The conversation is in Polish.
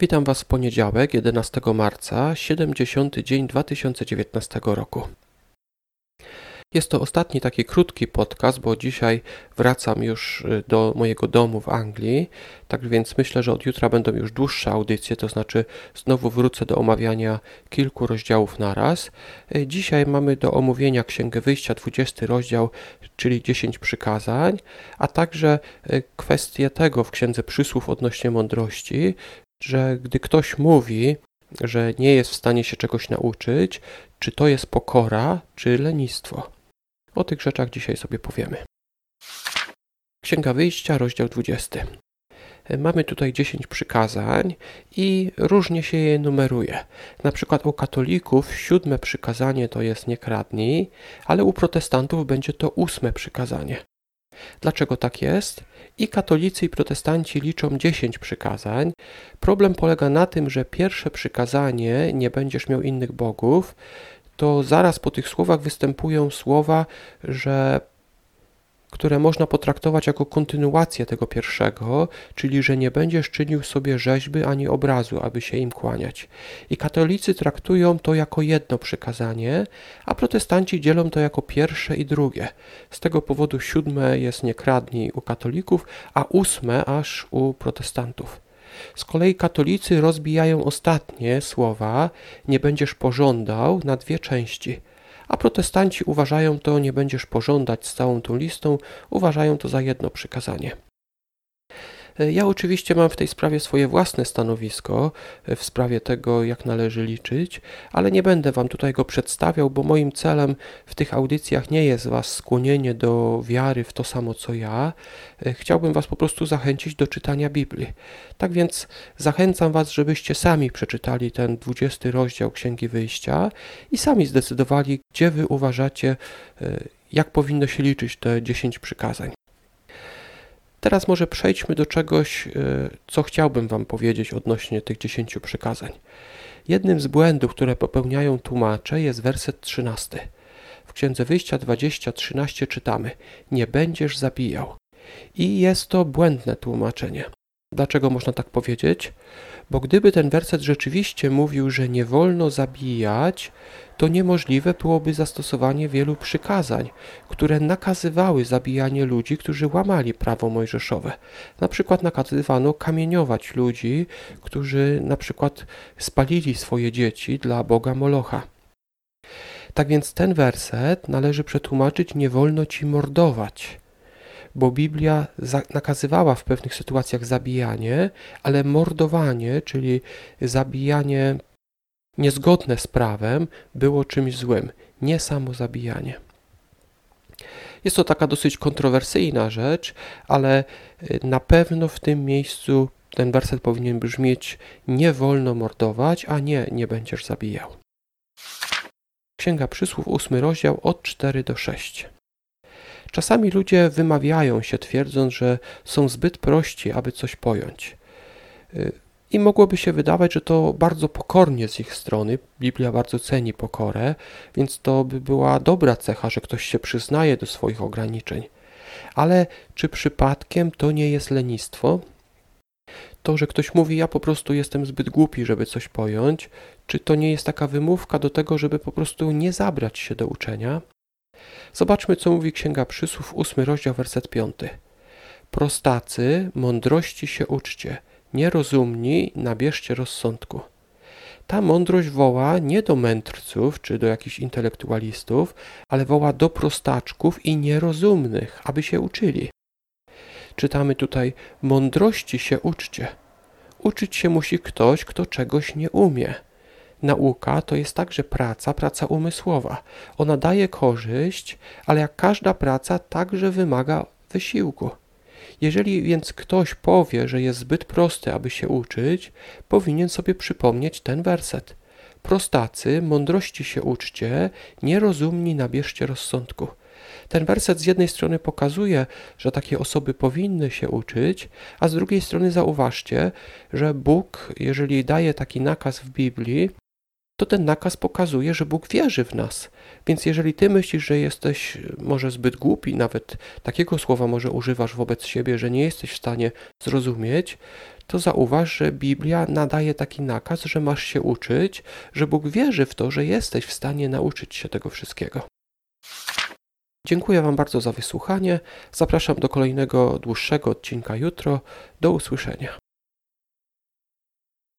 Witam Was w poniedziałek, 11 marca, 70 dzień 2019 roku. Jest to ostatni taki krótki podcast, bo dzisiaj wracam już y, do mojego domu w Anglii. Tak więc myślę, że od jutra będą już dłuższe audycje, to znaczy znowu wrócę do omawiania kilku rozdziałów naraz. Y, dzisiaj mamy do omówienia Księgę Wyjścia 20 rozdział, czyli 10 przykazań, a także y, kwestię tego w Księdze Przysłów odnośnie mądrości, że gdy ktoś mówi, że nie jest w stanie się czegoś nauczyć, czy to jest pokora, czy lenistwo. O tych rzeczach dzisiaj sobie powiemy. Księga Wyjścia, rozdział 20. Mamy tutaj 10 przykazań i różnie się je numeruje. Na przykład u katolików siódme przykazanie to jest nie kradnij, ale u protestantów będzie to ósme przykazanie. Dlaczego tak jest? I katolicy i protestanci liczą 10 przykazań. Problem polega na tym, że pierwsze przykazanie nie będziesz miał innych bogów, to zaraz po tych słowach występują słowa, że które można potraktować jako kontynuację tego pierwszego, czyli że nie będziesz czynił sobie rzeźby ani obrazu, aby się im kłaniać. I katolicy traktują to jako jedno przykazanie, a protestanci dzielą to jako pierwsze i drugie. Z tego powodu siódme jest nie kradnij u katolików, a ósme aż u protestantów. Z kolei katolicy rozbijają ostatnie słowa nie będziesz pożądał na dwie części – a protestanci uważają to, nie będziesz pożądać z całą tą listą, uważają to za jedno przykazanie. E, ja oczywiście mam w tej sprawie swoje własne stanowisko, e, w sprawie tego, jak należy liczyć, ale nie będę Wam tutaj go przedstawiał, bo moim celem w tych audycjach nie jest Was skłonienie do wiary w to samo co ja. E, chciałbym Was po prostu zachęcić do czytania Biblii. Tak więc zachęcam Was, żebyście sami przeczytali ten 20 rozdział Księgi Wyjścia i sami zdecydowali, gdzie Wy uważacie, jak powinno się liczyć te 10 przykazań. Teraz może przejdźmy do czegoś, e, co chciałbym Wam powiedzieć odnośnie tych dziesięciu przykazań. Jednym z błędów, które popełniają tłumacze, jest werset 13. W Księdze Wyjścia 20:13 czytamy: Nie będziesz zabijał. I jest to błędne tłumaczenie. Dlaczego można tak powiedzieć? Bo gdyby ten werset rzeczywiście mówił, że nie wolno zabijać, to niemożliwe byłoby zastosowanie wielu przykazań, które nakazywały zabijanie ludzi, którzy łamali prawo mojżeszowe. Na przykład nakazywano kamieniować ludzi, którzy na przykład spalili swoje dzieci dla Boga Molocha. Tak więc ten werset należy przetłumaczyć nie wolno ci mordować bo Biblia nakazywała w pewnych sytuacjach zabijanie, ale mordowanie, czyli zabijanie niezgodne z prawem, było czymś złym, nie samo zabijanie. Jest to taka dosyć kontrowersyjna rzecz, ale y, na pewno w tym miejscu ten werset powinien brzmieć: Nie wolno mordować, a nie, nie będziesz zabijał. Księga Przysłów, ósmy rozdział, od 4 do 6. Czasami ludzie wymawiają się, twierdząc, że są zbyt prości, aby coś pojąć. Y, I mogłoby się wydawać, że to bardzo pokornie z ich strony. Biblia bardzo ceni pokorę, więc to by była dobra cecha, że ktoś się przyznaje do swoich ograniczeń. Ale czy przypadkiem to nie jest lenistwo? To, że ktoś mówi, ja po prostu jestem zbyt głupi, żeby coś pojąć, czy to nie jest taka wymówka do tego, żeby po prostu nie zabrać się do uczenia? Zobaczmy, co mówi Księga Przysłów, ósmy rozdział, werset piąty. Prostacy, mądrości się uczcie, nierozumni, nabierzcie rozsądku. Ta mądrość woła nie do mędrców czy do jakichś intelektualistów, ale woła do prostaczków i nierozumnych, aby się uczyli. Czytamy tutaj: mądrości się uczcie. Uczyć się musi ktoś, kto czegoś nie umie. Nauka to jest także praca, praca umysłowa. Ona daje korzyść, ale jak każda praca także wymaga wysiłku. Jeżeli więc ktoś powie, że jest zbyt prosty, aby się uczyć, powinien sobie przypomnieć ten werset. Prostacy, mądrości się uczcie, nierozumni nabierzcie rozsądku. Ten werset z jednej strony pokazuje, że takie osoby powinny się uczyć, a z drugiej strony zauważcie, że Bóg, jeżeli daje taki nakaz w Biblii, to ten nakaz pokazuje, że Bóg wierzy w nas. Więc jeżeli ty myślisz, że jesteś może zbyt głupi, nawet takiego słowa może używasz wobec siebie, że nie jesteś w stanie zrozumieć, to zauważ, że Biblia nadaje taki nakaz, że masz się uczyć, że Bóg wierzy w to, że jesteś w stanie nauczyć się tego wszystkiego. Dziękuję Wam bardzo za wysłuchanie. Zapraszam do kolejnego dłuższego odcinka jutro. Do usłyszenia.